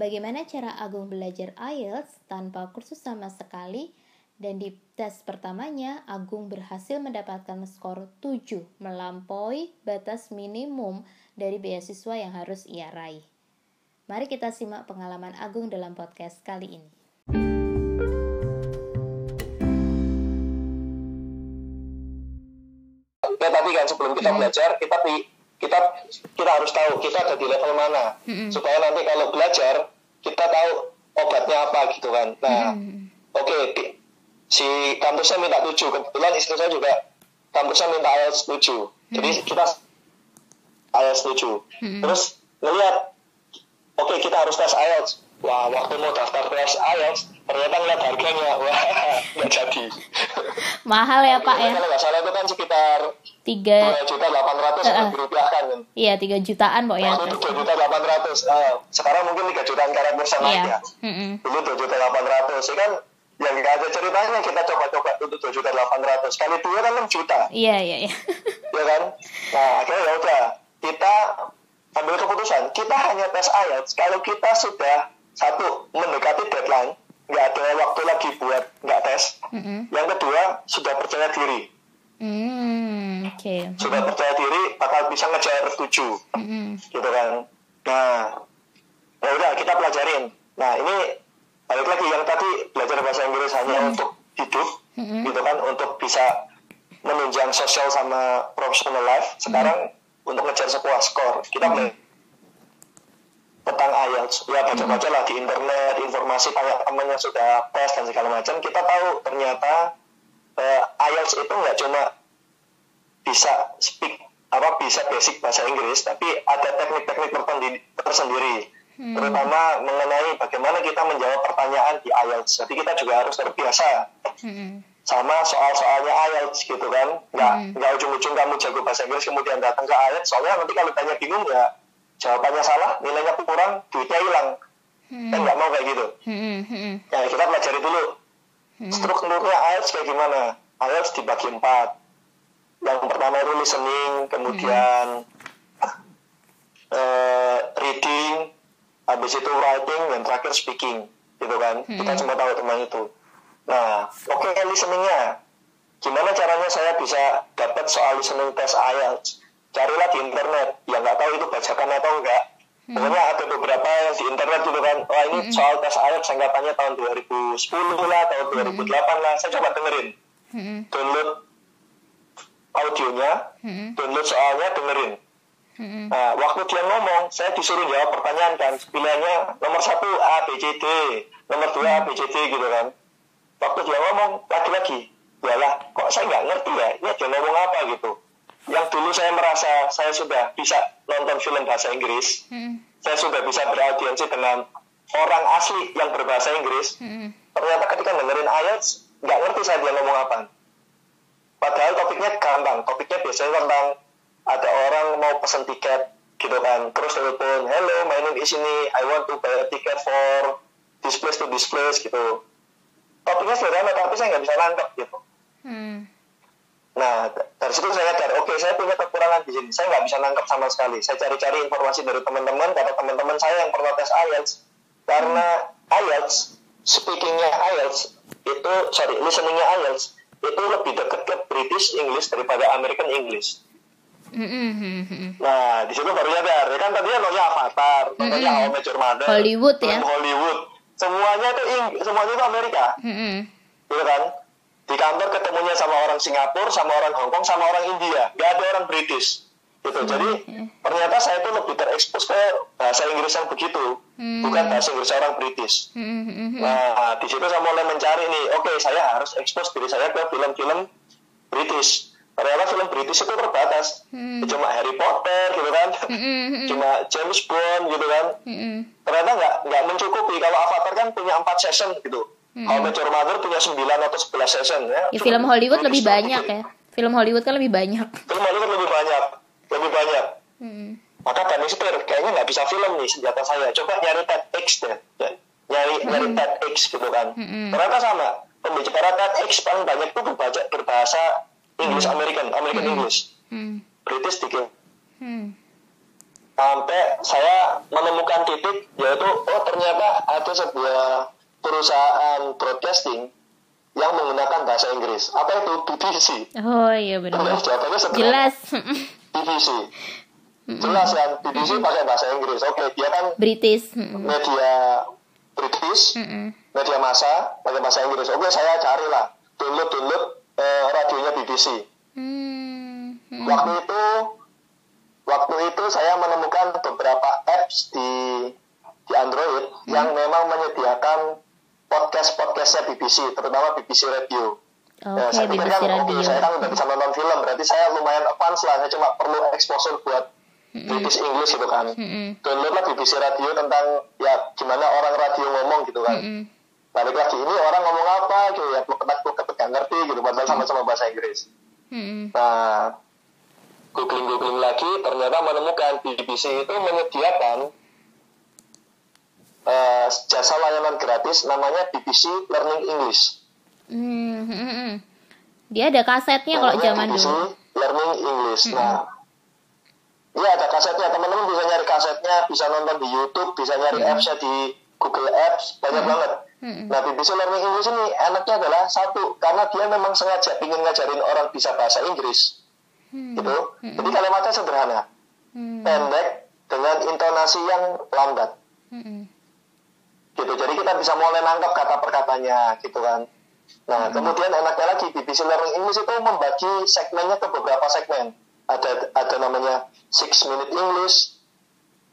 bagaimana cara Agung belajar IELTS tanpa kursus sama sekali dan di tes pertamanya Agung berhasil mendapatkan skor 7 melampaui batas minimum dari beasiswa yang harus ia raih. Mari kita simak pengalaman Agung dalam podcast kali ini. Ya tadi kan sebelum kita belajar kita kita kita harus tahu kita ada di level mana. Supaya nanti kalau belajar kita tahu obatnya apa gitu kan. Nah oke okay, si kampusnya minta tujuh. Kebetulan istri saya juga kampusnya minta IELTS tujuh. Jadi kita IELTS tujuh. Terus ngeliat oke okay, kita harus tes IELTS wah waktu mau daftar tes IELTS ternyata ngeliat harganya. Wah nggak jadi. Mahal ya pak ya? kalau nggak salah itu kan sekitar tiga juta delapan ratus rupiah kan iya tiga jutaan pok ya. Dua juta delapan ratus. Sekarang mungkin tiga jutaan karena iya. ya dulu dua juta delapan ratus ya kan? Yang nggak ada ceritanya kita coba-coba untuk dua juta delapan ratus. Kali dua kan enam juta. Iya iya iya. Ya kan? Nah akhirnya ya udah kita ambil keputusan. Kita hanya tes IELTS kalau kita sudah satu mendekati deadline nggak ada waktu lagi buat nggak tes mm-hmm. yang kedua sudah percaya diri mm, okay. sudah percaya diri bakal bisa ngejar tujuh mm-hmm. gitu kan nah ya udah kita pelajarin nah ini balik lagi yang tadi belajar bahasa Inggris hanya mm-hmm. untuk hidup mm-hmm. gitu kan untuk bisa menunjang sosial sama professional life sekarang mm-hmm. untuk ngejar sebuah skor kita mm-hmm tentang IELTS ya baca-baca lah di internet informasi banyak teman yang sudah tes dan segala macam kita tahu ternyata uh, IELTS itu nggak cuma bisa speak apa bisa basic bahasa Inggris tapi ada teknik-teknik tersendiri hmm. terutama mengenai bagaimana kita menjawab pertanyaan di IELTS jadi kita juga harus terbiasa hmm. sama soal-soalnya IELTS gitu kan nggak hmm. nggak ujung-ujung kamu jago bahasa Inggris kemudian datang ke IELTS soalnya nanti kalau tanya bingung ya jawabannya salah, nilainya kurang, duitnya hilang. Hmm. Kan nggak mau kayak gitu. Hmm. Hmm. Nah, kita pelajari dulu. Hmm. Strukturnya IELTS kayak gimana? IELTS dibagi empat. Yang pertama itu listening, kemudian hmm. uh, reading, habis itu writing, dan terakhir speaking. Gitu kan. Hmm. Kita semua tahu tentang itu. Nah, oke okay, listeningnya. Gimana caranya saya bisa dapat soal listening test IELTS? Carilah di internet. Ya nggak tahu itu bacakan atau enggak. Hmm. pokoknya ada beberapa yang di internet gitu kan. Wah ini hmm. soal tes IELTS singkatannya tahun 2010 lah tahun 2008 hmm. lah. Saya coba dengerin. Hmm. download audionya. Hmm. download soalnya dengerin. Hmm. nah waktu dia ngomong saya disuruh jawab pertanyaan kan. Pilihannya nomor satu A B C D. Nomor dua A B C D gitu kan. Waktu dia ngomong lagi-lagi. Ya lah kok saya nggak ngerti ya? Ini dia ngomong apa gitu yang dulu saya merasa saya sudah bisa nonton film bahasa Inggris, hmm. saya sudah bisa beraudiensi dengan orang asli yang berbahasa Inggris, hmm. ternyata ketika dengerin IELTS nggak ngerti saya dia ngomong apa. Padahal topiknya gampang, topiknya biasanya tentang ada orang mau pesen tiket gitu kan, terus telepon, hello, my name is ini, I want to buy a ticket for this place to this place gitu. Topiknya sederhana tapi saya nggak bisa nangkep gitu. Hmm Nah, dari situ saya nyadar, oke, okay, saya punya kekurangan di sini. Saya nggak bisa nangkep sama sekali. Saya cari-cari informasi dari teman-teman, kata teman-teman saya yang pernah tes IELTS. Karena IELTS, speakingnya IELTS, itu, sorry, listeningnya IELTS, itu lebih dekat ke British English daripada American English. Nah, di situ baru nyadar. Ya kan tadinya namanya Avatar, How I Met Your Mother. Hollywood ya. Hollywood. Semuanya itu Ing semuanya itu Amerika. Gitu kan? Di kantor ketemunya sama orang Singapura, sama orang Hong Kong, sama orang India, gak ada orang British. Gitu. Jadi ternyata saya itu lebih terekspos ke bahasa Inggris yang begitu, hmm. bukan bahasa Inggris orang British. Hmm. Nah, di situ saya mulai mencari nih, oke okay, saya harus ekspos diri saya ke film-film British. Ternyata film British itu terbatas, hmm. cuma Harry Potter gitu kan, cuma James Bond gitu kan. Ternyata nggak nggak mencukupi. Kalau Avatar kan punya empat season gitu Hmm. How Met Your Mother punya 9 atau 11 season ya. ya film Hollywood lebih banyak ya. Film Hollywood kan lebih banyak. Film Hollywood lebih banyak. Lebih banyak. Hmm. Maka kami setir, kayaknya nggak bisa film nih senjata saya. Coba nyari TEDx deh. Ya. Nyari, hmm. nyari TEDx gitu kan. Hmm. Ternyata sama. Pembicara TEDx paling banyak tuh berbaca, berbahasa English hmm. American, American hmm. English. Hmm. British dikit. Hmm. sampai saya menemukan titik yaitu oh ternyata ada sebuah perusahaan broadcasting yang menggunakan bahasa Inggris. Apa itu BBC? Oh iya benar. Jawabannya sederhana. Jelas. BBC. Jelas kan, BBC pakai bahasa Inggris. Oke, dia kan British. media British, media massa pakai bahasa Inggris. Oke, saya carilah download download eh, radionya BBC. Hmm. Mm-mm. Waktu itu waktu itu saya menemukan beberapa apps di di Android yang memang menyediakan podcast-podcastnya BBC, terutama BBC Radio. Oke, Ya, saya BBC kan, Radio. oke, saya kan udah bisa nonton film, berarti saya lumayan advance lah. Saya cuma perlu exposure buat British English gitu kan. Mm-mm. Download lah BBC Radio tentang ya gimana orang radio ngomong gitu kan. Mm-mm. Balik lagi ini orang ngomong apa gitu ya, kepetak gak ngerti gitu, padahal sama-sama bahasa Inggris. Mm-mm. Nah, googling-googling lagi ternyata menemukan BBC itu menyediakan eh, jasa layanan gratis namanya BBC Learning English. Hmm, hmm, hmm. Dia ada kasetnya kalau zaman BBC dulu. Learning English. Nah, iya ada kasetnya. Teman-teman bisa nyari kasetnya, bisa nonton di YouTube, bisa nyari apps-nya di Google Apps, banyak banget. Mm-mm. Nah, BBC Learning English ini enaknya adalah satu, karena dia memang sengaja ingin ngajarin orang bisa bahasa Inggris, Hmm. gitu. Jadi kalimatnya sederhana, Hmm. pendek dengan intonasi yang lambat, Mm-mm. Gitu. Jadi kita bisa mulai nangkap kata perkatanya, gitu kan. Nah, kemudian enaknya lagi BBC Learning English itu membagi segmennya ke beberapa segmen. Ada ada namanya six minute English,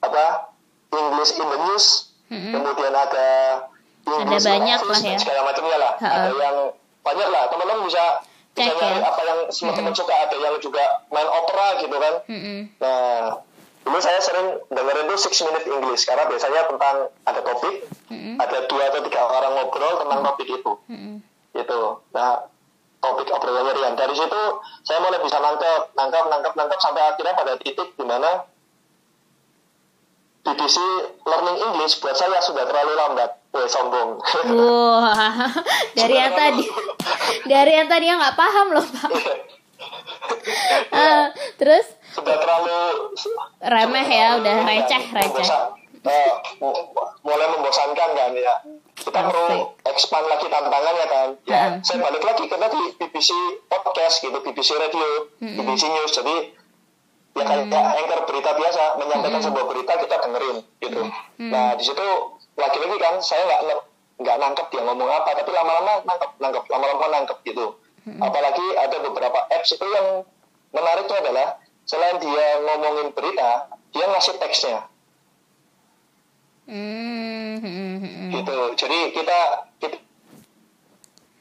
apa English in the news, Mm-mm. kemudian ada English in banyak office, lah ya. segala macamnya lah. Ha-ha. Ada yang banyak lah. Teman-teman bisa Cek ya. apa yang semua teman suka. Ada yang juga main opera gitu kan. Mm-mm. Nah, dulu saya sering dengerin tuh six minute English karena biasanya tentang ada topik, Mm-mm. ada dua atau tiga orang ngobrol tentang topik itu, Mm-mm. gitu. Nah, topik obrolannya Rian. Dari situ saya mulai bisa nangkep, nangkep, nangkep, nangkep sampai akhirnya pada titik di mana BBC Learning English buat saya sudah terlalu lambat. Weh, sombong. Wah, dari yang tadi, dari yang tadi yang nggak paham loh pak. Eh, terus sudah terlalu remeh ya, udah Iya, receh, receh. membosan- eh, mu- mulai membosankan kan ya. Kita perlu expand lagi tantangannya kan. Ya saya balik lagi ke tadi BBC podcast gitu BBC radio BBC news. Jadi ya kayak anchor berita biasa menyampaikan sebuah berita kita dengerin gitu. Nah di situ lagi-lagi kan saya nggak nggak nangkep dia ngomong apa tapi lama-lama nangkep nangkep lama-lama nangkep gitu. Apalagi ada beberapa apps itu yang menariknya adalah selain dia ngomongin berita dia ngasih teksnya. Hmm, hmm, hmm, gitu. Jadi kita kita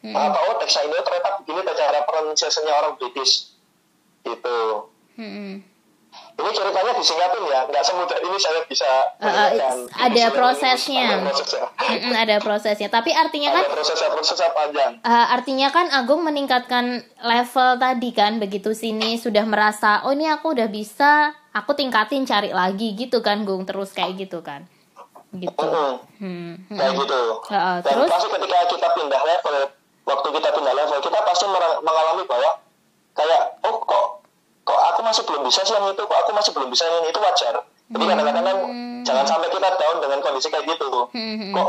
Hmm. ah, tahu teksnya ini ternyata begini cara pronunciation-nya orang British. Gitu. Hmm. Ini ceritanya disingkatin ya nggak semudah ini saya bisa Uh, uh, ada prosesnya. ada prosesnya Mm-mm, ada prosesnya. Tapi artinya kan ada prosesnya prosesnya panjang Uh, artinya kan Agung meningkatkan level tadi kan begitu sini sudah merasa oh ini aku udah bisa aku tingkatin cari lagi gitu kan Gung terus kayak gitu kan gitu Mm-mm. hmm. hmm. kayak gitu Heeh, dan terus? pasti ketika kita pindah level waktu kita pindah level kita pasti mengalami bahwa kayak oh kok masih belum bisa sih yang itu kok aku masih belum bisa yang itu wajar. Jadi kadang-kadang kan jangan sampai kita down dengan kondisi kayak gitu. Hmm, hmm. kok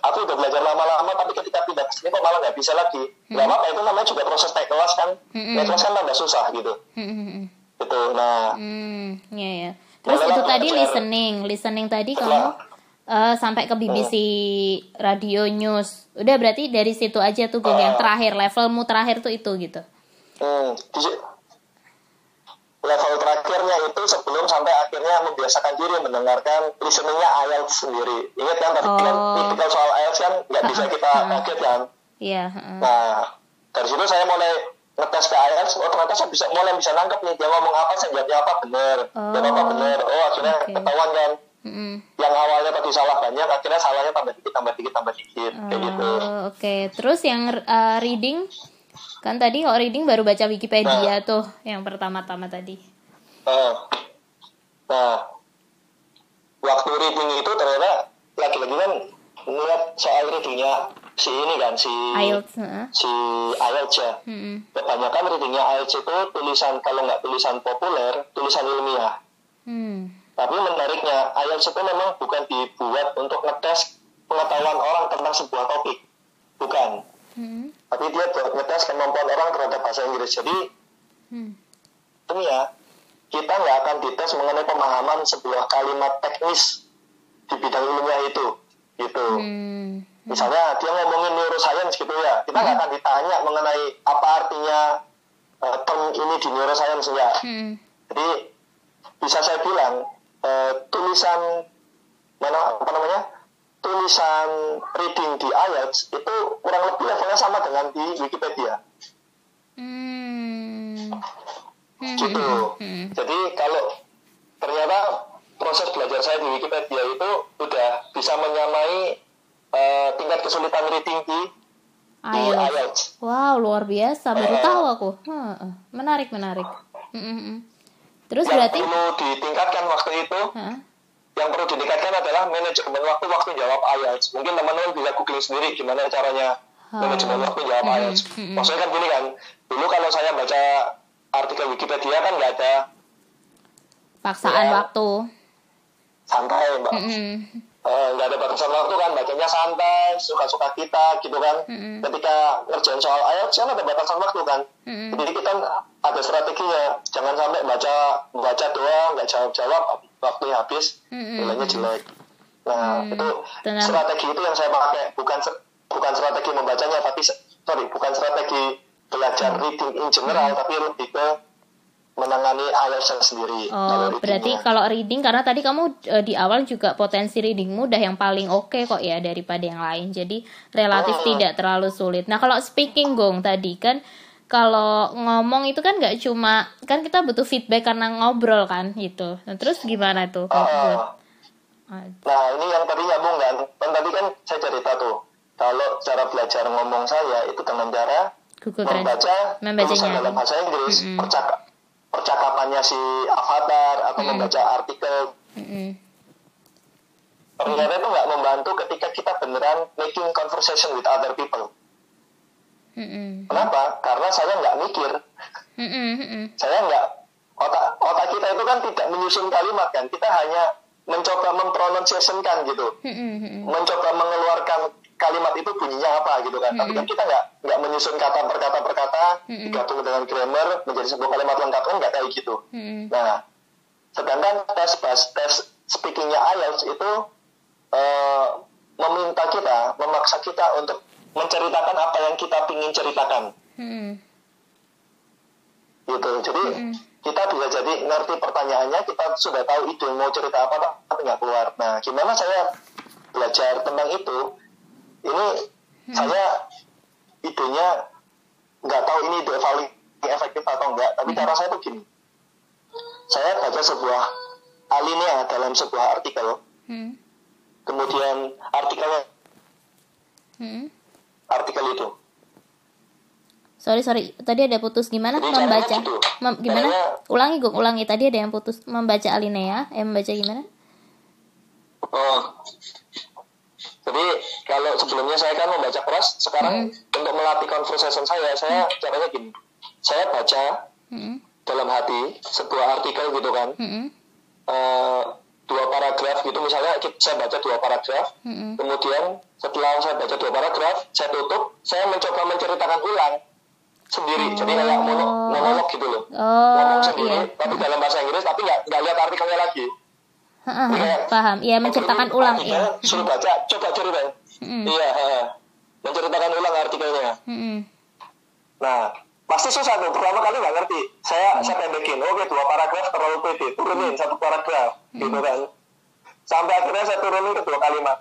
aku udah belajar lama-lama tapi ketika pindah ke sini kok malah nggak bisa lagi? Nggak apa-apa itu namanya juga proses naik kelas kan. Naik kelas kan tambah susah gitu. Hmm, hmm, hmm. gitu. Nah. Hmm, ya ya. Terus Lalu itu aku tadi belajar. listening, listening tadi kamu Setelah- eh, sampai ke BBC Radio News. Udah berarti dari situ aja tuh Gung yang Ah. terakhir levelmu terakhir tuh itu gitu. Hmm, di level terakhirnya itu sebelum sampai akhirnya membiasakan diri mendengarkan listeningnya IELTS sendiri. Ingat kan tadi kan Oh. tipikal soal IELTS kan nggak bisa kita kaget kan. Iya. Nah dari situ saya mulai ngetes ke IELTS. Oh ternyata saya bisa mulai bisa nangkep nih dia ngomong apa, saya jawabnya apa bener, dia apa Oh. bener. Oh akhirnya ketahuan kan. Yang awalnya tadi salah banyak, akhirnya salahnya tambah dikit, tambah dikit, tambah dikit, kayak gitu. Oh, Oke, terus yang uh, reading kan tadi kalau reading baru baca Wikipedia tuh yang pertama-tama tadi. Nah, nah, waktu reading itu ternyata lagi-lagi kan ngeliat soal readingnya si ini kan si IELTS, heeh. si IELTS ya. Mm-mm. Kebanyakan readingnya IELTS itu tulisan kalau nggak tulisan populer, tulisan ilmiah. Hmm. Tapi menariknya, IELTS itu memang bukan dibuat untuk ngetes pengetahuan orang tentang sebuah topik. Bukan. Hmm. Tapi dia buat ngetes kemampuan orang terhadap bahasa Inggris. Jadi, Hmm. ini ya, kita nggak akan dites mengenai pemahaman sebuah kalimat teknis di bidang ilmiah itu. Gitu. Hmm. Misalnya dia ngomongin neuroscience gitu ya, kita nggak akan ditanya mengenai apa artinya eh, term ini di neuroscience ya. Hmm. Jadi bisa saya bilang eh, tulisan mana apa namanya tulisan reading di IELTS itu kurang lebih levelnya sama dengan di Wikipedia Hmm. Hmm. gitu. Hmm. Jadi kalau ternyata proses belajar saya di Wikipedia itu udah bisa menyamai eh, tingkat kesulitan reading di, di IELTS. IELTS. Wow, luar biasa. Baru Eh. tahu aku. Heeh. Menarik, menarik. Hmm, hmm, hmm. Terus Yang berarti perlu ditingkatkan waktu itu Hah? Yang perlu ditingkatkan adalah manajemen waktu waktu jawab IELTS. Mungkin teman-teman bisa googling sendiri gimana caranya Oh. manajemen waktu jawab Mm-mm, IELTS. mm-mm. Maksudnya kan gini kan, dulu kalau saya baca artikel Wikipedia kan nggak ada paksaan Ya. waktu. santai mbak, Hmm. Eh, nggak ada batasan waktu kan, bacanya santai, suka-suka kita gitu kan. Mm-mm. Ketika ngerjain soal IELTS kan ada batasan waktu kan. Mm-mm. Jadi kita ada strateginya, jangan sampai baca baca doang, nggak jawab-jawab, waktunya habis, Mm-mm. nilainya jelek. Nah, Hmm, itu tenang. strategi itu yang saya pakai, bukan bukan strategi membacanya, tapi sorry, bukan strategi belajar Hmm. reading in general, tapi lebih ke menangani IELTS sendiri. Oh, berarti kalau reading karena tadi kamu eh, di awal juga potensi readingmu udah yang paling oke kok ya daripada yang lain. Jadi relatif Oh. tidak terlalu sulit. Nah, kalau speaking Gong tadi kan kalau ngomong itu kan nggak cuma kan kita butuh feedback karena ngobrol kan gitu. Nah, terus gimana tuh kalau Ah, Nah, ini yang tadi nyambung kan. Kan tadi kan saya cerita tuh, kalau cara belajar ngomong saya itu dengan cara Google membaca tulisan dalam bahasa Inggris, Mm-mm. percaka- percakapannya si avatar atau Mm-mm. membaca artikel. Mm-mm. Ternyata itu nggak membantu ketika kita beneran making conversation with other people. Mm-mm. Kenapa? Karena saya nggak mikir, Mm-mm. Mm-mm. saya nggak otak otak kita itu kan tidak menyusun kalimat kan, kita hanya mencoba mempronunciationkan gitu. Mm-mm. Mm-mm. mencoba mengeluarkan kalimat itu bunyinya apa gitu kan. Tapi kan kita nggak nggak menyusun kata per kata per kata Mm-mm. digabung dengan grammar menjadi sebuah kalimat lengkap kan nggak kayak gitu. Mm-mm. Nah, sedangkan tes bahas tes speakingnya IELTS itu eh, meminta kita, memaksa kita untuk menceritakan apa yang kita ingin ceritakan Mm-mm. gitu. Jadi Mm-mm. kita bisa jadi ngerti pertanyaannya, kita sudah tahu ide mau cerita apa tapi nggak keluar. Nah, gimana saya belajar tentang itu? Ini saya idenya nggak tahu ini ide paling efektif atau enggak, tapi cara saya tuh gini. Saya baca sebuah alinea dalam sebuah artikel, Mm-mm. kemudian artikelnya Mm-mm. Artikel itu. Sorry sorry, tadi ada putus gimana Jadi membaca? gitu. Mem- gimana? Caranya- Ulangi gue, ulangi tadi ada yang putus membaca alinea, eh membaca gimana? Oh. Jadi kalau sebelumnya saya kan membaca keras, sekarang untuk melatih conversation saya, saya caranya gini. Saya baca Mm-mm. dalam hati sebuah artikel gitu kan, Mm-mm. eh, dua paragraf gitu misalnya saya baca dua paragraf, Mm-mm. kemudian setelah saya baca dua paragraf, saya tutup, saya mencoba menceritakan ulang sendiri, jadi kayak mono- monolog gitu loh. Ngomong Oh sendiri, iya, tapi dalam bahasa Inggris, tapi nggak nggak lihat artikelnya lagi. Iya. paham. Iya menceritakan ulang ya. Suruh baca, coba ceritain. Mm-mm. Iya, menceritakan ulang artikelnya. Mm-mm. Nah, pasti susah tuh. Pertama kali nggak ngerti. Saya saya pendekin. Oke, dua paragraf terlalu pede. Turunin satu paragraf, gitu kan. Sampai akhirnya saya turunin ke dua kalimat.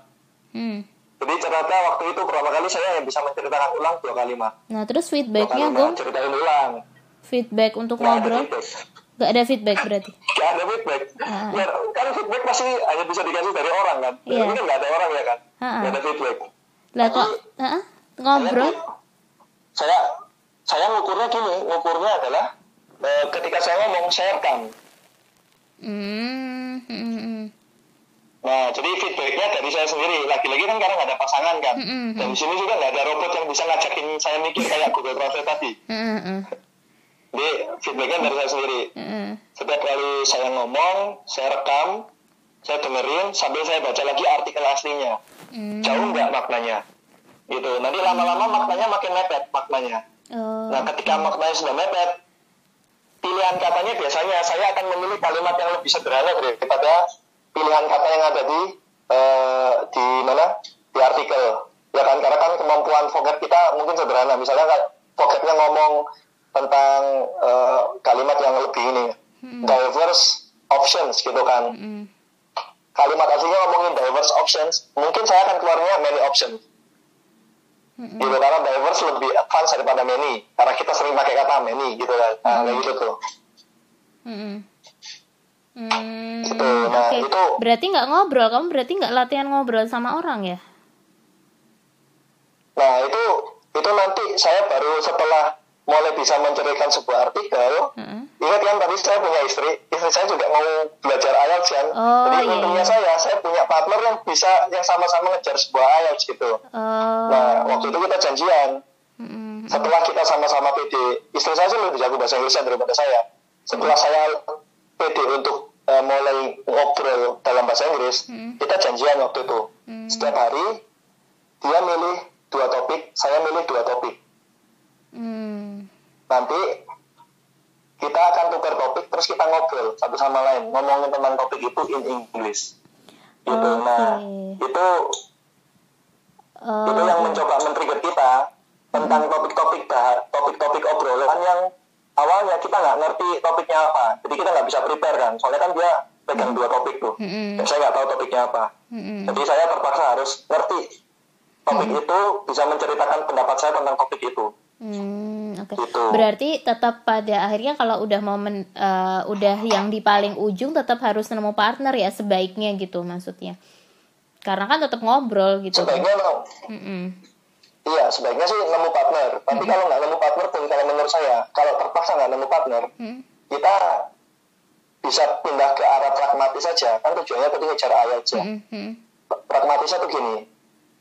Mm. Jadi ternyata waktu itu pertama kali saya yang bisa menceritakan ulang dua kalimat. Nah terus feedbacknya gue ceritain ulang. feedback untuk ada ngobrol gak ada feedback berarti. Nggak ada feedback. Ah. Ya, kan feedback pasti hanya bisa dikasih dari orang kan. Iya. Ini kan nggak ada orang ya kan. Ah. Nggak ada feedback. Lah kok heeh, ngobrol? saya saya ngukurnya gini ngukurnya adalah eh, ketika saya ngomong saya rekam Hmm. mm, mm, nah jadi feedbacknya dari saya sendiri lagi-lagi kan karena nggak ada pasangan kan Mm, mm, dan di sini juga nggak ada robot yang bisa ngajakin saya mikir kayak Google Translate tadi mm, mm. Jadi feedbacknya dari saya sendiri. Mm-mm. Setiap kali saya ngomong, saya rekam, saya dengerin sambil saya baca lagi artikel aslinya. Mm. Jauh nggak maknanya? Gitu. Nanti lama-lama maknanya makin mepet maknanya. Oh. Nah, ketika maknanya sudah mepet, pilihan katanya biasanya saya akan memilih kalimat yang lebih sederhana daripada pilihan kata yang ada di eh, di mana di artikel. Ya kan, karena kan kemampuan vocab kita mungkin sederhana. Misalnya kan vocabnya ngomong tentang eh, kalimat yang lebih ini, diverse options gitu kan. Mm-mm. Kalimat aslinya ngomongin diverse options, mungkin saya akan keluarnya many options. Mm-mm. Gitu, karena diverse lebih advance daripada many. Karena kita sering pakai kata many gitu kan. Nah, kayak gitu tuh. Mm-mm. Hmm, Gitu. Nah, oke. itu- Berarti nggak ngobrol, kamu berarti nggak latihan ngobrol sama orang ya? Nah itu itu nanti saya baru setelah mulai bisa menceritakan sebuah artikel. Heeh. Ingat kan tadi saya punya istri, istri saya juga mau belajar IELTS kan. Oh, Jadi iya, untungnya iya. saya, saya punya partner yang bisa yang sama-sama ngejar sebuah IELTS gitu. Oh. Nah waktu itu kita janjian. Mm-mm. Setelah kita sama-sama PD, istri saya sih lebih jago bahasa Inggris daripada saya. Setelah saya PD untuk eh, mulai ngobrol dalam bahasa Inggris, Hmm. kita janjian waktu itu. Hmm. Setiap hari dia milih dua topik, saya milih dua topik. Hmm. Nanti kita akan tukar topik, terus kita ngobrol satu sama lain, ngomongin tentang topik itu in English. Gitu. Oke. Nah, itu Oh, itu yang mencoba men-trigger kita tentang topik-topik topik-topik obrolan yang awalnya kita nggak ngerti topiknya apa jadi kita nggak bisa prepare kan soalnya kan dia pegang dua topik tuh dan saya nggak tahu topiknya apa Mm-mm. jadi saya terpaksa harus ngerti topik itu bisa menceritakan pendapat saya tentang topik itu Hmm, oke. Gitu. Berarti tetap pada akhirnya kalau udah momen eh, udah yang di paling ujung tetap harus nemu partner ya sebaiknya gitu maksudnya. Karena kan tetap ngobrol gitu. kan. sebaiknya no, Mm-mm. iya sebaiknya sih nemu partner tapi kalau nggak nemu partner pun kalau menurut saya kalau terpaksa nggak nemu partner Hmm. kita bisa pindah ke arah pragmatis saja kan tujuannya tadi ngejar ayat aja Mm-mm. pragmatisnya tuh gini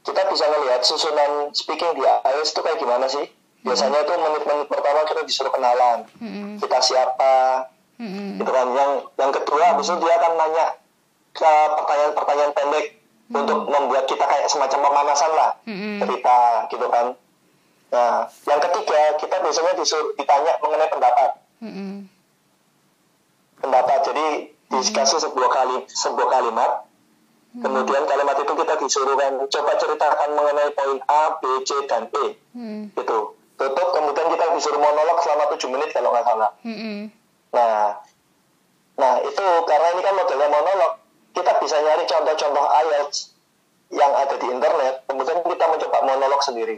kita bisa ngelihat susunan speaking di IELTS itu kayak gimana sih biasanya itu menit-menit pertama kita disuruh kenalan. Mm-mm. kita siapa? Mm-mm. gitu kan. Yang yang kedua habis itu dia akan nanya ke pertanyaan-pertanyaan pendek untuk membuat kita kayak semacam pemanasan lah. Mm-mm. cerita gitu kan. Nah yang ketiga kita biasanya disuruh ditanya mengenai pendapat. Mm-mm. pendapat. Jadi dikasih sebuah kali sebuah kalimat. Kemudian kalimat itu kita disuruh kan coba ceritakan mengenai poin A B C dan E. Mm-mm. gitu tutup kemudian kita disuruh monolog selama 7 menit kalau nggak salah Mm-mm. nah nah itu karena ini kan modelnya monolog kita bisa nyari contoh-contoh IELTS yang ada di internet kemudian kita mencoba monolog sendiri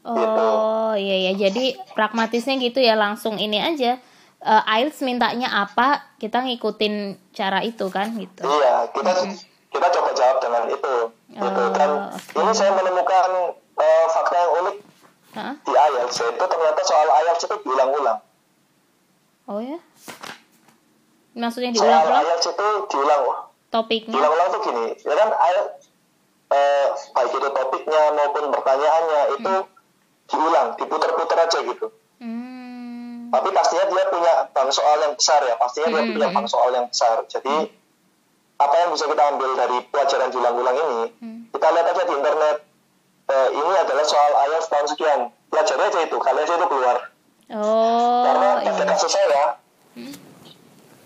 Gitu. Oh iya ya, jadi pragmatisnya gitu ya langsung ini aja. Eh, IELTS mintanya apa, kita ngikutin cara itu kan gitu. Iya, kita kita coba jawab dengan itu. Gitu. Oh, Dan oke. ini saya menemukan eh, fakta yang unik Hah? di IELTS itu ternyata soal IELTS itu diulang-ulang. Oh ya? Maksudnya Soal diulang-ulang IELTS itu diulang. topiknya? Diulang-ulang tuh gini, ya kan IELTS eh, baik itu topiknya maupun pertanyaannya itu diulang, diputar-putar aja gitu. Hmm. Tapi pastinya dia punya bank soal yang besar ya, pastinya dia Hmm, punya hmm. bank soal yang besar. Jadi apa yang bisa kita ambil dari pelajaran diulang-ulang ini? Hmm. Kita lihat aja di internet. Eh, ini adalah soal IELTS tahun sekian. Pelajari aja itu, kalian aja itu keluar. Oh, Karena pada iya. kasus saya,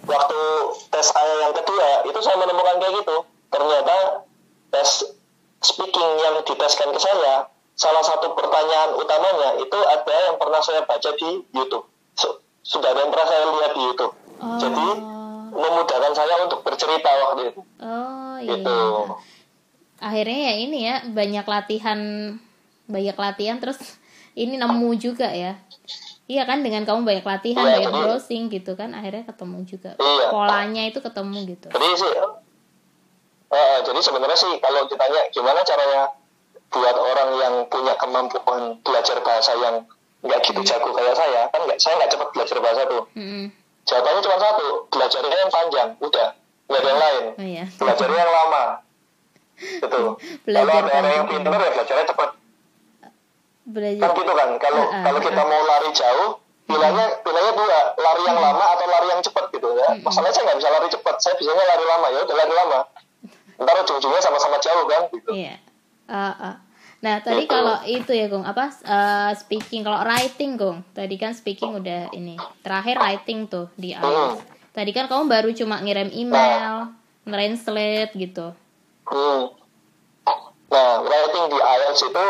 waktu tes saya yang kedua, itu saya menemukan kayak gitu. Ternyata tes speaking yang diteskan ke saya, salah satu pertanyaan utamanya itu ada yang pernah saya baca di YouTube. Su- Sudah ada yang pernah saya lihat di YouTube. Oh. Jadi memudahkan saya untuk bercerita waktu itu. Oh, iya. Gitu. Akhirnya ya ini ya, banyak latihan banyak latihan terus ini nemu juga ya. Iya kan dengan kamu banyak latihan, Iya, banyak jadi- browsing gitu kan akhirnya ketemu juga. Iya. Polanya itu ketemu gitu. Jadi sih, eh, jadi sebenarnya sih kalau ditanya gimana caranya buat orang yang punya kemampuan belajar bahasa yang nggak gitu jago kayak saya, kan nggak saya nggak cepat belajar bahasa tuh. Mm-mm. Jawabannya cuma satu, belajarnya yang panjang, udah nggak ada yang lain. Oh iya. Belajarnya yang lama, gitu. Belajar kalau ada yang pintar ya belajarnya cepat. Belajar. Kan gitu kan. Kalau Ah, ah, kalau kita ah. mau lari jauh, pilihannya pilihannya dua lari yang lama atau lari yang cepat gitu ya masalahnya saya nggak bisa lari cepat saya bisanya lari lama ya udah lari lama ntar ujung-ujungnya sama-sama jauh kan gitu Iya. Ah, ah. Nah, tadi Gitu. kalau itu ya, Gung, apa eh, speaking kalau writing, Gung. Tadi kan speaking udah ini. Terakhir writing tuh di Hmm. IELTS. Tadi kan kamu baru cuma ngirim email, translate gitu. Hmm. Nah, writing di IELTS itu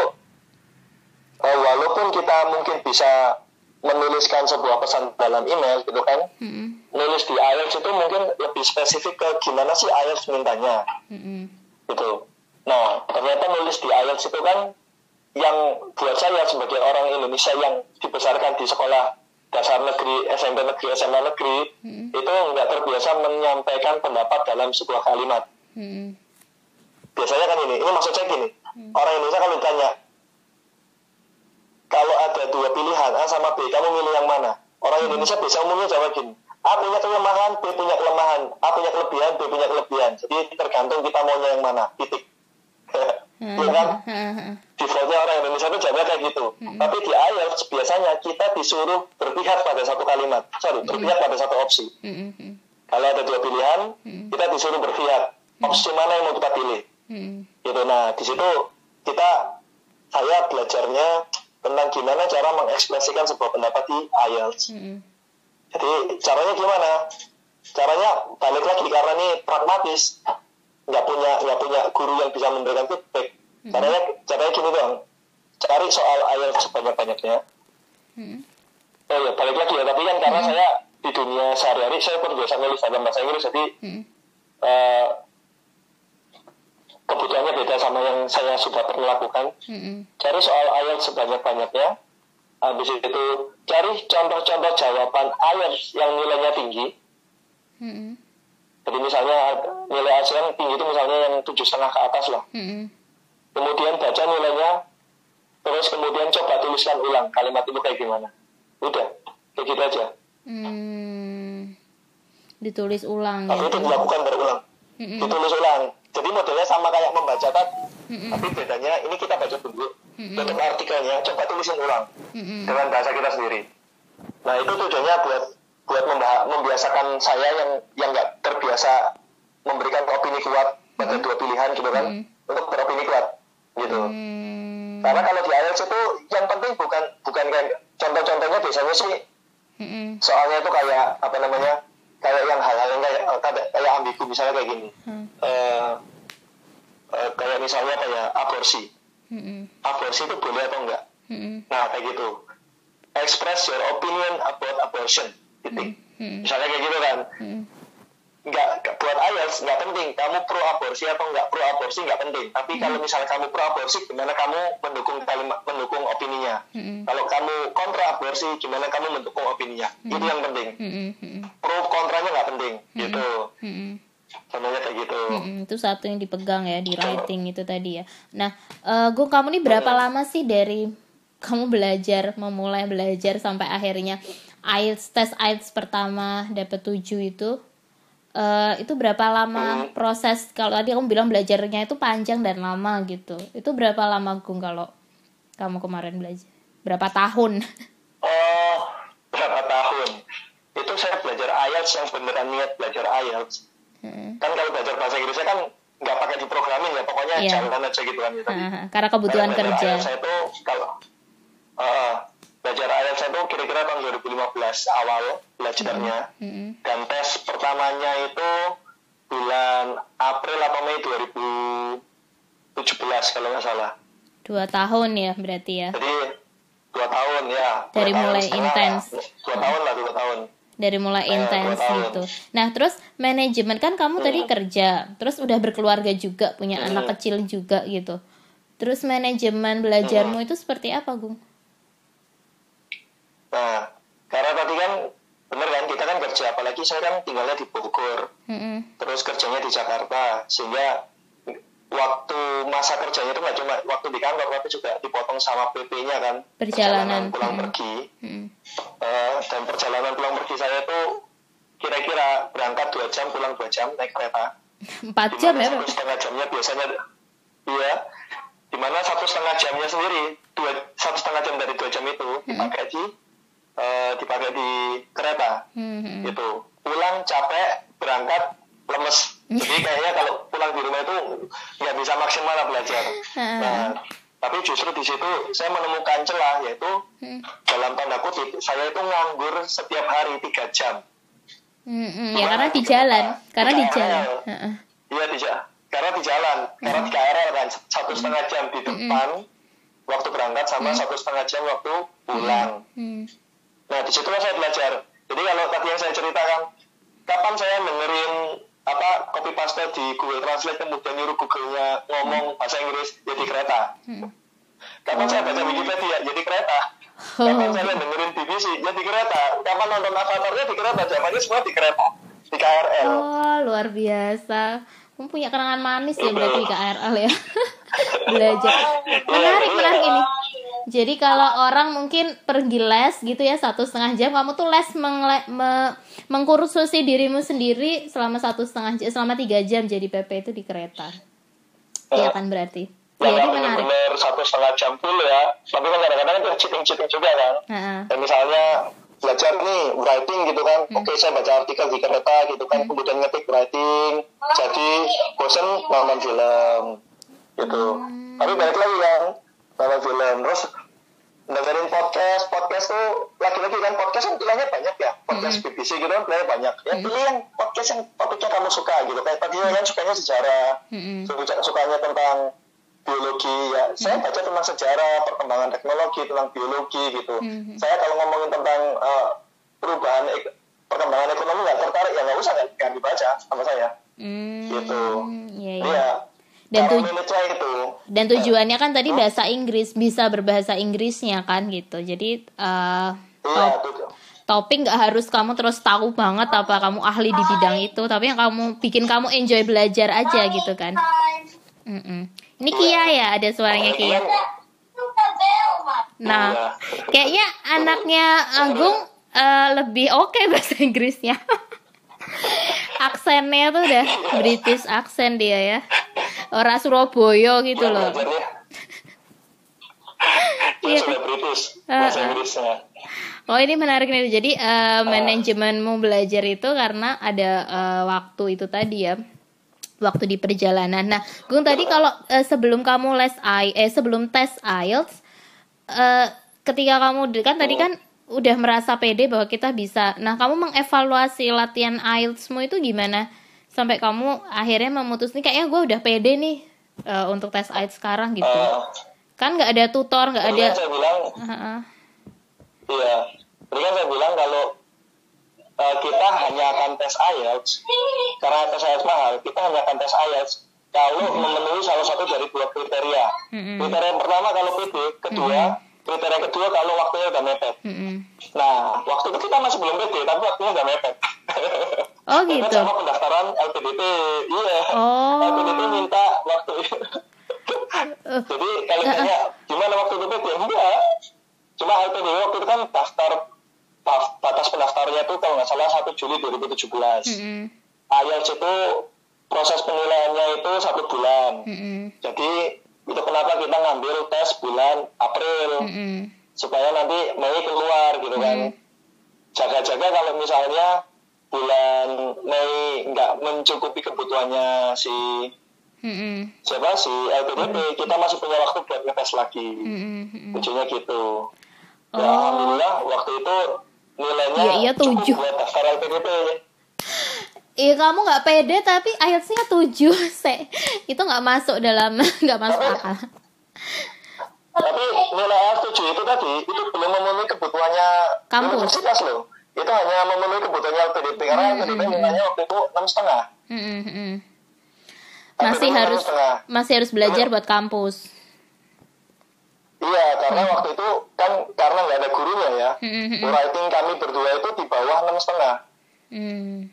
eh, walaupun kita mungkin bisa menuliskan sebuah pesan dalam email gitu kan, Mm-mm. nulis di IELTS itu mungkin lebih spesifik ke gimana sih IELTS mintanya Mm-mm. gitu. Nah, ternyata nulis di IELTS itu kan yang buat saya sebagai orang Indonesia yang dibesarkan di sekolah dasar negeri, SMP negeri, SMA negeri, Mm-mm. itu nggak terbiasa menyampaikan pendapat dalam sebuah kalimat. Mm-mm. Biasanya kan ini ini maksud saya gini orang Indonesia kalau ditanya kalau ada dua pilihan A sama B kamu milih yang mana? Orang Indonesia biasa umumnya jawab gini A punya kelemahan B punya kelemahan A punya kelebihan B punya kelebihan. Jadi tergantung kita maunya yang mana titik. Iya kan? Defaultnya orang Indonesia itu jawabnya kayak gitu. Tapi di IELTS biasanya kita disuruh berpihak pada satu kalimat. Sorry berpihak pada satu opsi. Mm-mm. kalau ada dua pilihan kita disuruh berpihak. Opsi mana yang mau kita pilih Mm-mm. gitu. Nah di situ kita saya belajarnya tentang gimana cara mengekspresikan sebuah pendapat di IELTS Mm-mm. jadi caranya gimana? Caranya balik lagi karena ini pragmatis. Nggak punya nggak punya guru yang bisa memberikan feedback. Caranya caranya gini dong. Cari soal IELTS sebanyak banyaknya Mm-mm. oh ya balik lagi ya. Tapi kan karena saya di dunia sehari-hari saya terbiasa nulis dalam bahasa Inggris. Jadi Mm-mm. eh, kebutuhannya beda sama yang saya sudah pernah lakukan Mm-mm. cari soal IELTS sebanyak-banyaknya habis itu cari contoh-contoh jawaban IELTS yang nilainya tinggi Mm-mm. jadi misalnya nilai IELTS yang tinggi itu misalnya yang tujuh setengah ke atas lah Mm-mm. kemudian baca nilainya terus kemudian coba tuliskan ulang kalimat itu kayak gimana udah kayak gitu aja Mm. ditulis ulang tapi itu gitu. dilakukan berulang Mm-mm. ditulis ulang jadi modelnya sama kayak membaca Mm-mm. tapi bedanya ini kita baca dulu bentuk artikelnya coba tulisin ulang dengan bahasa kita sendiri. Nah itu tujuannya buat buat membiasakan saya yang yang nggak terbiasa memberikan opini kuat pada dua pilihan gitu kan untuk beropini kuat gitu. Mm. Karena kalau di IELTS itu yang penting bukan bukan kayak contoh-contohnya biasanya sih soalnya itu kayak apa namanya kayak yang hal-hal yang kayak kayak, kayak ambigu misalnya kayak gini. Hmm. Eh, eh, kayak misalnya kayak aborsi. Mm-mm. Aborsi itu boleh atau enggak? Mm-mm. Nah, kayak gitu. Express your opinion about abortion. Titik. Mm-mm. Misalnya kayak gitu kan. Mm-mm. Nggak, buat IELTS nggak penting. Kamu pro aborsi atau nggak pro aborsi nggak penting. Tapi kalau misalnya kamu pro aborsi, gimana kamu mendukung kalimat, mendukung opininya. Mm-mm. Kalau kamu kontra aborsi, gimana kamu mendukung opininya. Itu yang penting. Pro kontranya nggak penting. Gitu. Mm-mm. Contohnya kayak gitu. Mm-mm, itu satu yang dipegang ya di writing itu tadi ya. Nah, eh Gung kamu nih berapa lama sih dari kamu belajar, memulai belajar sampai akhirnya IELTS tes IELTS pertama dapat 7 itu? Eh itu berapa lama proses kalau tadi kamu bilang belajarnya itu panjang dan lama gitu. Itu berapa lama Gung kalau kamu kemarin belajar? Berapa tahun? Oh, berapa tahun? Itu saya belajar IELTS yang beneran niat belajar IELTS. Heeh. kan kalau belajar bahasa Inggrisnya kan nggak pakai diprogramin ya pokoknya Iya. jalan aja gitu kan tadi. Heeh, karena kebutuhan kerja. Saya itu kalau uh, belajar IELTS itu kira-kira tahun 2015 awal belajarnya Mm-mm. dan tes pertamanya itu bulan April atau Mei 2017 kalau nggak salah Dua tahun ya berarti ya. jadi dua tahun ya dua Dari tahun mulai intens. dua tahun lah dua tahun dari mulai Eh, intens gitu. Nah, terus manajemen kan kamu tadi kerja, terus udah berkeluarga juga, punya Hmm. anak kecil juga gitu. Terus manajemen belajarmu itu seperti apa, Gung? Nah, karena tadi kan bener kan kita kan kerja, apalagi saya kan tinggalnya di Bogor, Mm-mm. terus kerjanya di Jakarta, sehingga waktu masa kerjanya itu nggak cuma waktu di kantor, tapi juga dipotong sama PP-nya kan, Perjalanan. pulang pergi, Mm-mm. Eh, dan perjalanan pulang pergi saya itu kira-kira berangkat dua jam, pulang dua jam naik kereta. Empat jam ya? Satu setengah jamnya biasanya, iya, di mana satu setengah jamnya sendiri, dua, satu setengah jam dari dua jam itu dipakai uh, dipakai di kereta. Hmm. itu pulang capek berangkat lemes. Mm-hmm. Jadi kayaknya kalau pulang di rumah itu nggak bisa maksimal lah belajar. Mm-hmm. Nah tapi justru di situ saya menemukan celah yaitu hmm. dalam tanda kutip saya itu nganggur setiap hari tiga jam. Hmm, ya karena di jalan. Karena di jalan. Iya di jalan karena di jalan. Karena di mm-hmm. KRL kan satu setengah jam di depan hmm. waktu berangkat sama hmm. satu setengah jam waktu pulang. Hmm. Nah, di situ saya belajar. Jadi kalau tadi yang saya ceritakan, kapan saya dengerin apa copy paste di Google Translate kemudian nyuruh Google-nya ngomong bahasa Inggris ya di kereta. Hmm. Kapan saya baca Wikipedia ya di kereta. Kapan saya dengerin BBC ya di kereta. Kapan nonton Avatar-nya di kereta. Jawabannya semua di kereta. Di KRL. Oh, luar biasa. Kamu punya kenangan manis ya berarti di KRL ya. Belajar. Menarik, menarik ini. Jadi kalau orang mungkin pergi les gitu ya satu setengah jam, kamu tuh les mengle, me- mengkursusi dirimu sendiri selama satu setengah jam, selama tiga jam jadi PP itu di kereta. Iya kan berarti. Ya, Jadi menarik. bener-bener satu setengah jam full ya. Tapi kan kadang-kadang itu cheating-cheating juga kan. Heeh. Dan misalnya belajar nih writing gitu kan, oke saya baca artikel di kereta gitu kan, kemudian ngetik writing, jadi bosen nonton film gitu. Tapi balik lagi kan, nonton film, terus dengerin podcast, podcast tuh lagi-lagi kan podcast kan pilihannya banyak ya, podcast BBC gitu kan pilihannya banyak. Ya pilih yang podcast yang topiknya kamu suka gitu, kayak tadi kan sukanya sejarah, suka sukanya tentang biologi. Ya saya baca tentang sejarah perkembangan teknologi tentang biologi gitu. Mhm. saya kalau ngomongin tentang eh, perubahan ek- perkembangan ekonomi nggak tertarik. Ya nggak usah nggak dibaca sama saya. Hmm, Gitu. iya, iya. iya Dan tuj- itu Dan tujuannya kan tadi bahasa Inggris, bisa berbahasa Inggrisnya kan gitu. Jadi eh, iya top- tuh topik nggak harus kamu terus tahu banget apa kamu ahli di bidang itu, tapi yang kamu bikin kamu enjoy belajar aja gitu kan. Mm-mm. Ini Kia ya, ada suaranya Kia. Nah, Iya. kayaknya anaknya Agung eh, lebih oke bahasa Inggrisnya. Aksennya tuh udah British aksen dia ya. Orang Surabaya gitu loh. Iya. Ah, bahasa ah. Inggrisnya Oh ini menarik nih. Jadi eh, manajemenmu belajar itu karena ada eh, waktu itu tadi ya, waktu di perjalanan. Nah, Gung tadi kalau eh, sebelum kamu les I, eh sebelum tes IELTS, eh, ketika kamu kan tadi kan udah merasa pede bahwa kita bisa. Nah, kamu mengevaluasi latihan IELTSmu itu gimana? Sampai kamu akhirnya memutus nih kayaknya gue udah pede nih eh, untuk tes IELTS sekarang gitu. Eh, Kan nggak ada tutor, nggak ada. kan saya bilang Heeh. Iya, tadi kan saya bilang kalau uh, kita hanya akan tes IELTS karena tes IELTS mahal, kita hanya akan tes IELTS kalau memenuhi salah satu dari dua kriteria. Mm-mm. Kriteria yang pertama kalau PD, kedua kriteria kedua kalau waktunya udah mepet. Mm-mm. Nah, waktu itu kita masih belum PD, tapi waktunya udah mepet. Oh, gitu. sama pendaftaran LPDP, iya. Oh. LPDP minta waktu. Jadi kalau ditanya gimana waktu itu PD, enggak. Cuma LPDP waktu itu kan daftar batas pendaftarnya itu kalau nggak salah 1 Juli 2017. Mm-mm. IELTS itu proses penilaiannya itu satu bulan. Mm-mm. Jadi itu kenapa kita ngambil tes bulan April Mm-mm. supaya nanti Mei keluar gitu kan. Jaga-jaga kalau misalnya bulan Mei nggak mencukupi kebutuhannya si Mm-mm. siapa si LPDP kita masih punya waktu buat ngetes lagi. Ujungnya gitu. Ya, Oh. alhamdulillah waktu itu nilainya Iya, iya, tujuh. cukup buat daftar LPDP. Iya kamu nggak pede tapi IELTS-nya 7 se itu nggak masuk dalam nggak masuk akal. Tapi nilai A7 itu tadi itu belum memenuhi kebutuhannya Kampus. universitas loh. Itu hanya memenuhi kebutuhannya LPDP karena LPDP nilainya waktu itu enam setengah. Mm-mm, mm-mm. Masih harus masih harus belajar buat kampus. Iya, karena waktu itu kan karena nggak ada gurunya ya. Mm-mm. Writing kami berdua itu di bawah enam setengah. Mm.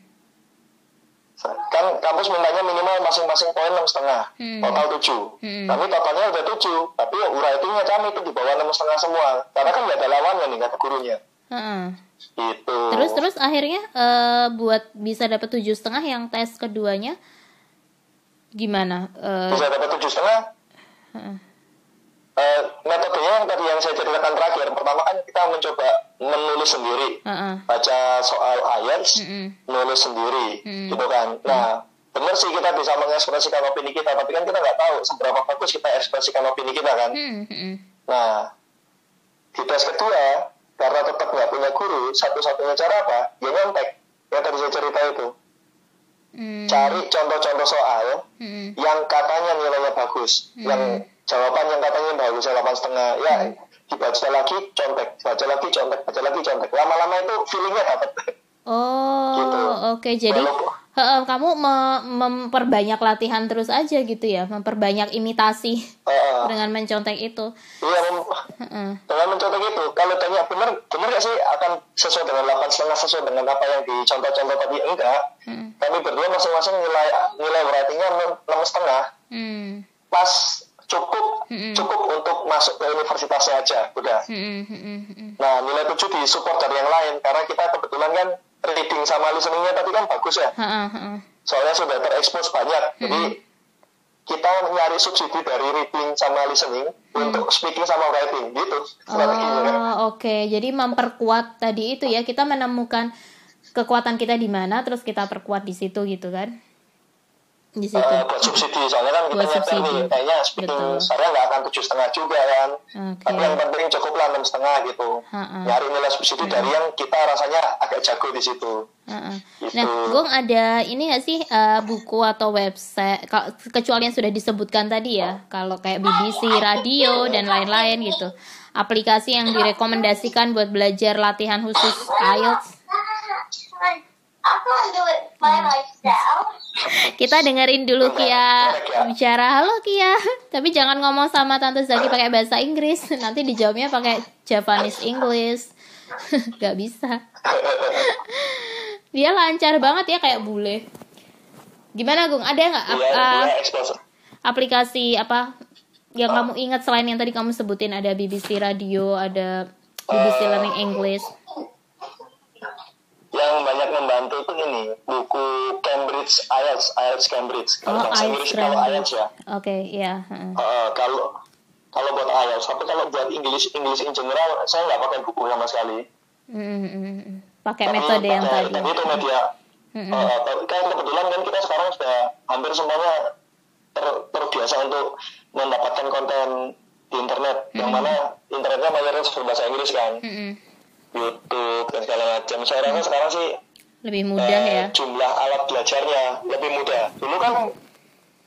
Kan kampus mintanya minimal masing-masing poin enam setengah, Hmm. total tujuh. Hmm. Kami totalnya udah tujuh, tapi writingnya kami itu di bawah enam setengah semua. Karena kan nggak ada lawannya nih, nggak ada gurunya. Heeh. Gitu. Terus terus akhirnya eh, buat bisa dapat tujuh setengah yang tes keduanya gimana? Eh, bisa dapat tujuh setengah. heeh. Eh, metodenya yang tadi yang saya ceritakan terakhir, pertama kan kita mencoba menulis sendiri, Heeh. baca soal IELTS, Mm-mm. nulis sendiri, Hmm. gitu kan. Nah, benar sih kita bisa mengekspresikan opini kita tapi kan kita nggak tahu seberapa bagus kita ekspresikan opini kita kan hmm, nah di tes kedua karena tetap nggak punya guru satu-satunya cara apa? Ya nyontek yang tadi saya cerita itu. Hmm, cari contoh-contoh soal hmm, yang katanya nilainya bagus Hmm. yang jawaban yang katanya bagus delapan setengah. Ya dibaca lagi contek baca lagi contek baca lagi contek. Lama-lama itu feelingnya dapat. Oh, Gitu. oke. Jadi Walaupun- kamu me- memperbanyak latihan terus aja gitu ya, memperbanyak imitasi Eh, dengan mencontek itu. iya mem- Heeh. dengan mencontoh itu kalau tanya benar benar nggak sih akan sesuai dengan delapan setengah sesuai dengan apa yang dicontoh-contoh tadi enggak Hmm. kami berdua masing-masing nilai nilai writingnya enam setengah Hmm. pas cukup Mm-mm. cukup untuk masuk ke universitasnya aja udah Hmm, hmm, hmm, hmm. nah nilai tujuh disupport dari yang lain karena kita kebetulan kan reading sama listeningnya tadi kan bagus ya. Heeh, heeh. soalnya sudah terekspos banyak. Jadi kita nyari subsidi dari reading sama listening untuk speaking sama writing gitu. Strateginya kan Oh, oke. Jadi memperkuat tadi itu ya, kita menemukan kekuatan kita di mana terus kita perkuat di situ gitu kan. Di situ. Eh, buat subsidi soalnya kan kita Buat subsidi. nih kayaknya speaking Betul. saya nggak akan tujuh setengah juga kan Oke. tapi yang penting cukup lah enam setengah gitu Ha-ha. nyari nilai subsidi dari yang kita rasanya agak jago di situ Heeh. Gitu. Nah, Gung ada ini nggak sih eh, buku atau website kecuali yang sudah disebutkan tadi ya, kalau kayak BBC, radio dan lain-lain gitu, aplikasi yang direkomendasikan buat belajar latihan khusus IELTS. I'm gonna do it by myself. Kita dengerin dulu Kia bicara. Halo Kia, tapi jangan ngomong sama Tante Zaki pakai bahasa Inggris, nanti dijawabnya pakai Japanese English. Gak bisa. Dia lancar banget ya kayak bule. Gimana Gung? Ada nggak ap- Iya, uh, dia expose. aplikasi apa yang kamu ingat selain yang tadi kamu sebutin ada BBC Radio, ada BBC Eh, Learning English. Yang banyak membantu itu ini buku Cambridge IELTS IELTS Cambridge kalau Oh, bahasa Inggris kalau. IELTS ya Oke, iya. heeh. Eh, kalau kalau buat IELTS tapi kalau buat English English in general saya nggak pakai buku sama sekali Mm, mm, mm, mm. Pakai Tapi metode yang pakai- tadi. tapi itu media. Eh, tapi kan kebetulan kan kita sekarang sudah hampir semuanya ter- terbiasa untuk mendapatkan konten di internet yang mana internetnya mayoritas berbahasa Inggris kan Mm-mm. YouTube dan segala macam saya rasa sekarang sih Lebih mudah eh, ya. jumlah alat belajarnya lebih mudah. Dulu kan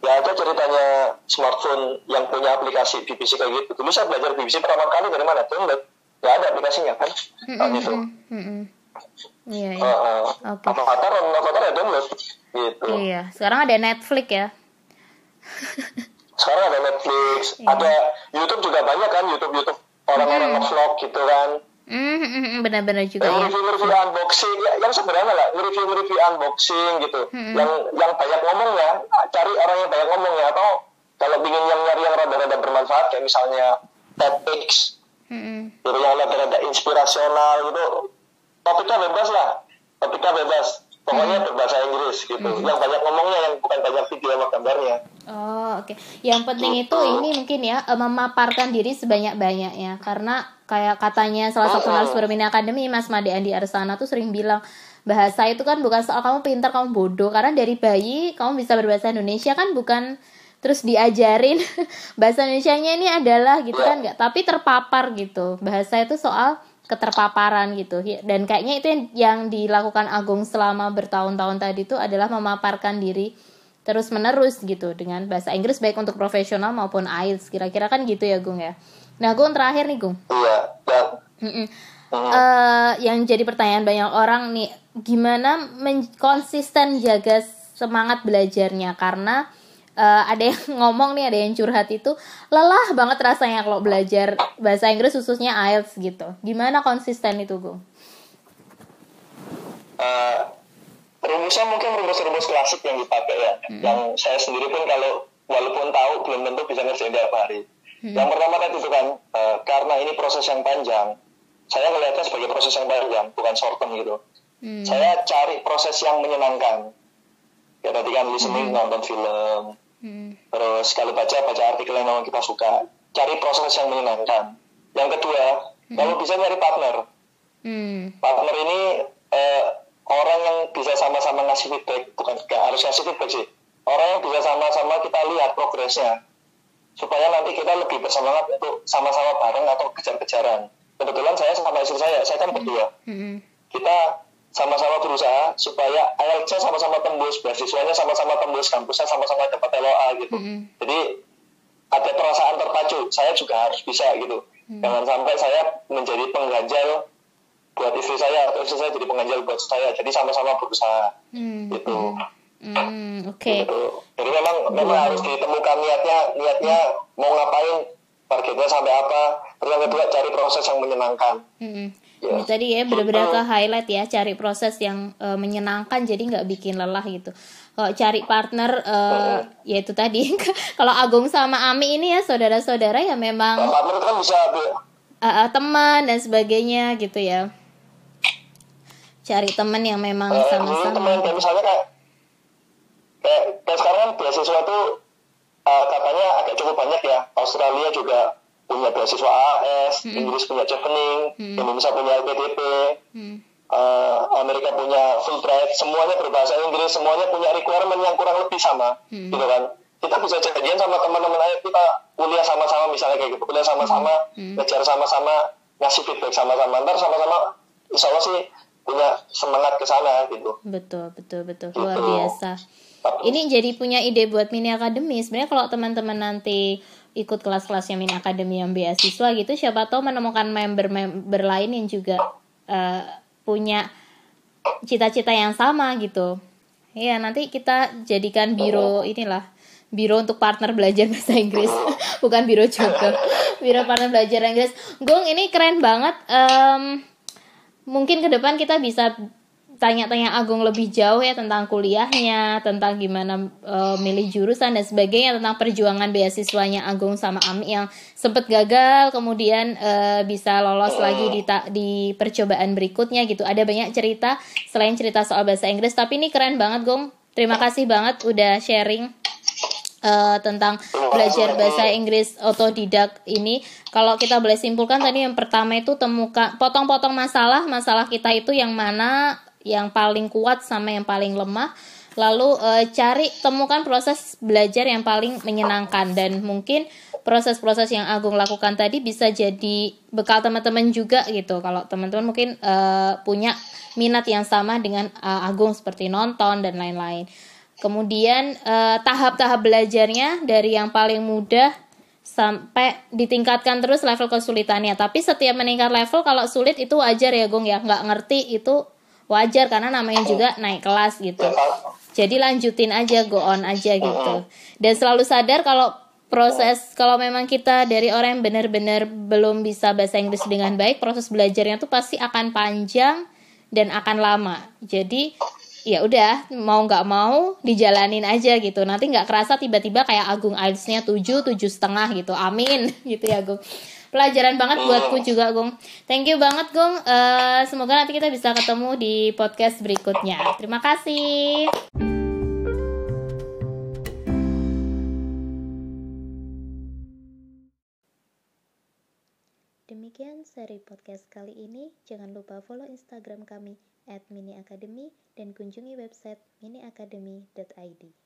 ya ada ceritanya smartphone yang punya aplikasi BBC kayak gitu. Dulu saya belajar BBC pertama kali dari mana? Download. Gak ada aplikasinya kan? Saat itu. Mm-mm. Iya, Eh, iya. eh, Oke. Avatar, Avatar ya download. Gitu. Iya, sekarang ada Netflix ya. Sekarang ada Netflix, Iya. ada YouTube juga banyak kan YouTube YouTube orang-orang nge-vlog gitu kan. Mm, mm, mm, benar-benar juga. Yang ya. review-review unboxing ya, yang sebenarnya lah review-review unboxing gitu. Yang yang banyak ngomong ya cari orang yang banyak ngomong ya atau kalau ingin yang nyari yang rada-rada bermanfaat kayak misalnya TEDx gitu yang rada-rada inspirasional gitu. Topiknya bebas lah. Topiknya bebas pokoknya berbahasa Inggris gitu. Yang banyak ngomongnya yang bukan banyak video sama gambarnya. Oh, oke. Yang penting itu ini mungkin ya eh, memaparkan diri sebanyak-banyaknya. Karena kayak katanya salah satu Oh. narasumber Mini Academy Mas Made Andi Arsana tuh sering bilang bahasa itu kan bukan soal kamu pintar kamu bodoh. Karena dari bayi kamu bisa berbahasa Indonesia kan bukan terus diajarin. Bahasa Indonesianya ini adalah gitu kan nggak. Tapi terpapar gitu. Bahasa itu soal keterpaparan gitu. Dan kayaknya itu yang, yang dilakukan Agung selama bertahun-tahun tadi itu adalah memaparkan diri terus menerus gitu dengan bahasa Inggris baik untuk profesional maupun IELTS kira-kira kan gitu ya Gung ya? Nah Gung terakhir nih Gung. Iya. Eh, yang jadi pertanyaan banyak orang nih gimana konsisten jaga semangat belajarnya? Karena eh, ada yang ngomong nih ada yang curhat itu lelah banget rasanya kalau belajar bahasa Inggris khususnya IELTS gitu. Gimana konsisten itu Gung? Eh, rumusnya mungkin rumus-rumus klasik yang dipakai ya. Yang saya sendiri pun kalau walaupun tahu belum tentu bisa ngerjain tiap hari. Yang pertama tadi itu kan eh, karena ini proses yang panjang saya melihatnya sebagai proses yang panjang bukan short term gitu. Hmm. saya cari proses yang menyenangkan. Ya tadi kan listening nonton film Hmm. terus kalau baca baca artikel yang memang kita suka. Cari proses yang menyenangkan. Yang kedua kalau bisa nyari partner. Hmm. partner ini eh, orang yang bisa sama-sama ngasih feedback. Bukan gak harus ngasih feedback sih. Orang yang bisa sama-sama kita lihat progresnya. Supaya nanti kita lebih bersemangat untuk sama-sama bareng atau kejar-kejaran. Kebetulan saya sama istri saya. Saya kan berdua. Mm-mm. kita sama-sama berusaha supaya IELTS-nya sama-sama tembus, beasiswanya sama-sama tembus, kampusnya sama-sama dapat LOA gitu. Mm-mm. Jadi ada perasaan terpacu, saya juga harus bisa gitu. Jangan sampai saya menjadi pengganjal buat istri saya atau istri saya jadi pengganjal buat saya. Jadi sama-sama berusaha Hmm. gitu. Hmm, oke. Gitu. Jadi memang memang harus ditemukan niatnya, niatnya mau ngapain, targetnya sampai apa. Terus yang kedua cari proses yang menyenangkan. Mm-mm. Ini tadi ya benar-benar ke highlight ya cari proses yang eh, menyenangkan jadi nggak bikin lelah gitu. Kalau cari partner eh, ya itu tadi kalau Agung sama Ami ini ya saudara-saudara ya memang partner itu kan bisa eh, teman dan sebagainya gitu ya. Cari teman yang memang Eh, dulu teman sama-sama. kayak misalnya kayak kayak, kayak sekarang kan beasiswa tuh eh, katanya agak cukup banyak ya Australia juga punya beasiswa AS Inggris punya Chevening Indonesia punya LPDP Hmm. eh, Amerika punya Fulbright semuanya berbahasa Inggris semuanya punya requirement yang kurang lebih sama gitu kan kita bisa janjian sama teman-teman ayo kita kuliah sama-sama misalnya kayak gitu kuliah sama-sama ngejar sama-sama ngasih feedback sama-sama ntar sama-sama insya Allah sih punya semangat ke sana gitu Betul, betul, betul. Luar Gitu. biasa. Ini jadi punya ide buat mini akademi. Sebenarnya kalau teman-teman nanti ikut kelas-kelasnya mini akademi yang beasiswa gitu, siapa tahu menemukan member-member lain yang juga eh, punya cita-cita yang sama gitu. Iya, nanti kita jadikan biro inilah biro untuk partner belajar bahasa Inggris bukan biro jodoh biro partner belajar Inggris. Gong ini keren banget. Em, mungkin ke depan kita bisa tanya-tanya Agung lebih jauh ya tentang kuliahnya, tentang gimana eh, milih jurusan dan sebagainya, tentang perjuangan beasiswanya Agung sama Ami yang sempat gagal, kemudian eh, bisa lolos lagi di ta- di percobaan berikutnya gitu. Ada banyak cerita selain cerita soal bahasa Inggris, tapi ini keren banget, Gong. Terima kasih banget udah sharing eh, tentang belajar bahasa Inggris otodidak ini. Kalau kita boleh simpulkan tadi yang pertama itu temukan potong-potong masalah, masalah kita itu yang mana yang paling kuat sama yang paling lemah. Lalu eh, cari temukan proses belajar yang paling menyenangkan dan mungkin proses-proses yang Agung lakukan tadi bisa jadi bekal teman-teman juga gitu. Kalau teman-teman mungkin eh, punya minat yang sama dengan eh, Agung seperti nonton dan lain-lain. Kemudian tahap-tahap belajarnya dari yang paling mudah sampai ditingkatkan terus level kesulitannya. Tapi setiap meningkat level kalau sulit itu wajar ya Gong ya. Nggak ngerti itu wajar karena namanya juga naik kelas gitu. Jadi lanjutin aja, go on aja gitu. Dan selalu sadar kalau proses kalau memang kita dari orang yang benar-benar belum bisa bahasa Inggris dengan baik, proses belajarnya tuh pasti akan panjang dan akan lama. Jadi ya udah mau nggak mau dijalanin aja gitu. Nanti nggak kerasa tiba-tiba kayak Agung IELTS-nya 7, tujuh setengah gitu. Amin gitu ya Agung. Pelajaran banget buatku juga Gung. Thank you banget Gung. Eh, semoga nanti kita bisa ketemu di podcast berikutnya. Terima kasih. Demikian seri podcast kali ini. Jangan lupa follow Instagram kami @miniacademy dan kunjungi website miniacademy.id.